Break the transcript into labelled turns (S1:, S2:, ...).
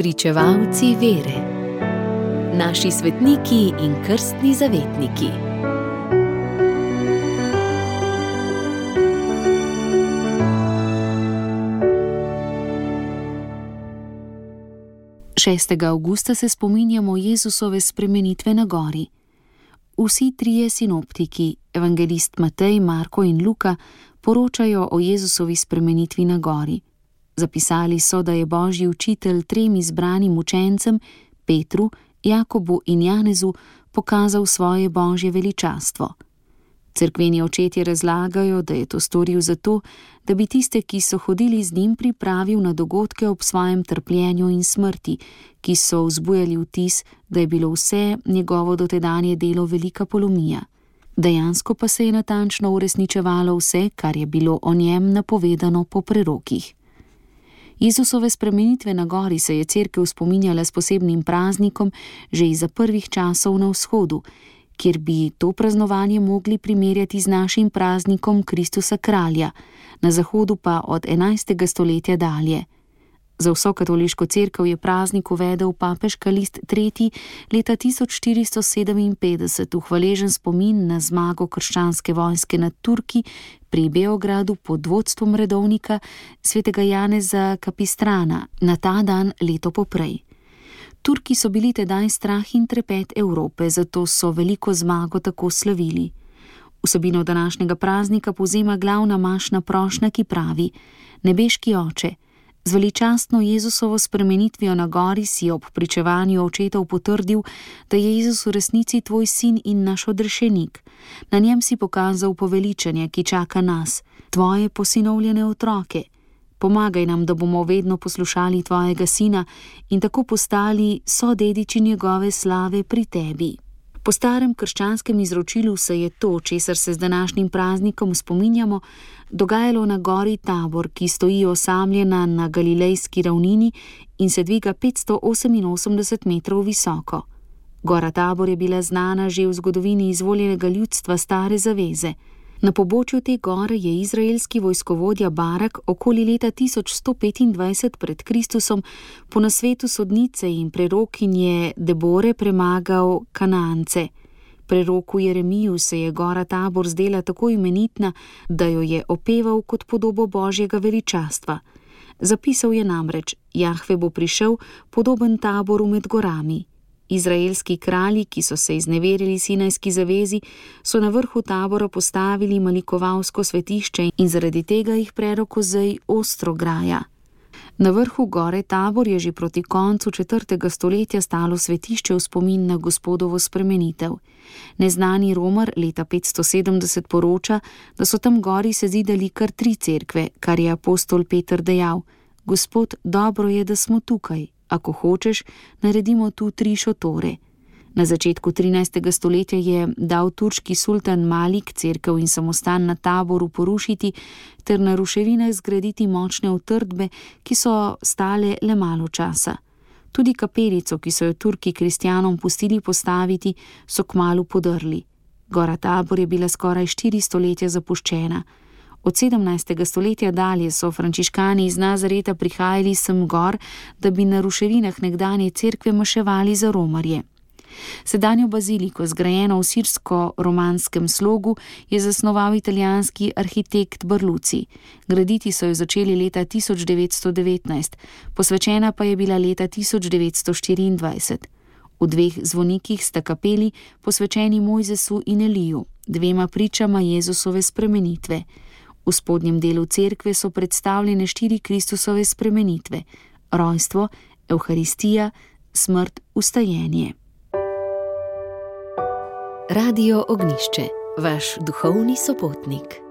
S1: Pričevalci vere, naši svetniki in krstni zavetniki. Šestega avgusta se spominjamo Jezusove spremenitve na gori. Vsi trije sinoptiki, evangelist Matej, Marko in Luka, poročajo o Jezusovi spremenitvi na gori. Zapisali so, da je božji učitelj trem izbranim učencem, Petru, Jakobu in Janezu, pokazal svoje božje veličastvo. Cerkveni očetje razlagajo, da je to storil zato, da bi tiste, ki so hodili z njim, pripravil na dogodke ob svojem trpljenju in smrti, ki so vzbujali vtis, da je bilo vse njegovo dotedanje delo velika polomija. Dejansko pa se je natančno uresničevalo vse, kar je bilo o njem napovedano po prerokih. Jezusove spremenitve na gori se je crkva spominjala s posebnim praznikom že iz prvih časov na vzhodu, kjer bi to praznovanje mogli primerjati z našim praznikom Kristusa kralja, na zahodu pa od 11. stoletja dalje. Za vso katoliško crkvo je praznik uvedel papežka list 3. leta 1457 v hvaležen spomin na zmago krščanske vojske nad Turki pri Beogradu pod vodstvom redovnika svetega Janeza Kapistrana na ta dan leto poprej. Turki so bili tedaj strah in trepet Evrope, zato so veliko zmago tako slavili. Vsebino današnjega praznika povzema glavna mašna prošnja, ki pravi: Nebeški oče, z veličastno Jezusovo spremenitvijo na gori si ob pričevanju očetov potrdil, da je Jezus v resnici tvoj sin in naš odrešenik. Na njem si pokazal poveličanje, ki čaka nas, tvoje posinovljene otroke pomagaj nam, da bomo vedno poslušali tvojega sina in tako postali sodediči njegove slave pri tebi. Po starem krščanskem izročilu se je to, česar se z današnjim praznikom spominjamo, dogajalo na gori Tabor, ki stoji osamljena na galilejski ravnini in se dviga 588 metrov visoko. Gora Tabor je bila znana že v zgodovini izvoljenega ljudstva stare zaveze. Na pobočju te gore je izraelski vojskovodja Barak okoli leta 1125 pred Kristusom po nasvetu sodnice in prerokinje Debore premagal Kanance. Preroku Jeremiju se je gora tabor zdela tako imenitna, da jo je opeval kot podobo božjega veličastva. Zapisal je namreč: Jahve bo prišel podoben taboru med gorami. Izraelski kralji, ki so se izneverili Sinajski zavezi, so na vrhu tabora postavili malikovalsko svetišče in zaradi tega jih prerok ozej ostro graja. Na vrhu gore tabor je že proti koncu četrtega stoletja stalo svetišče v spomin na gospodovo spremenitev. Neznani Romar leta 570 poroča, da so tam gori se zidali kar tri cerkve, kar je apostol Petr dejal: Gospod, dobro je, da smo tukaj, ako hočeš, naredimo tu tri šotore. Na začetku 13. stoletja je dal turški sultan Malik crkv in samostan na taboru porušiti ter na ruševinah zgraditi močne utrdbe, ki so stale le malo časa. Tudi kapelico, ki so jo Turki kristjanom pustili postaviti, so kmalo podrli. Gora tabor je bila skoraj štiri stoletja zapuščena. Od 17. stoletja dalje so frančiškani iz Nazareta prihajali sem gor, da bi na ruševinah nekdanje cerkve maševali za romarje. Sedanjo baziliko, zgrajeno v sirsko-romanskem slogu, je zasnoval italijanski arhitekt Brluci. Graditi so jo začeli leta 1919, posvečena pa je bila leta 1924. V dveh zvonikih sta kapeli posvečeni Mojzesu in Eliju, dvema pričama Jezusove spremenitve. V spodnjem delu cerkve so predstavljene štiri Kristusove spremenitve: rojstvo, Euharistija, smrt, ustajenje. Radio Ognišče, vaš duhovni sopotnik.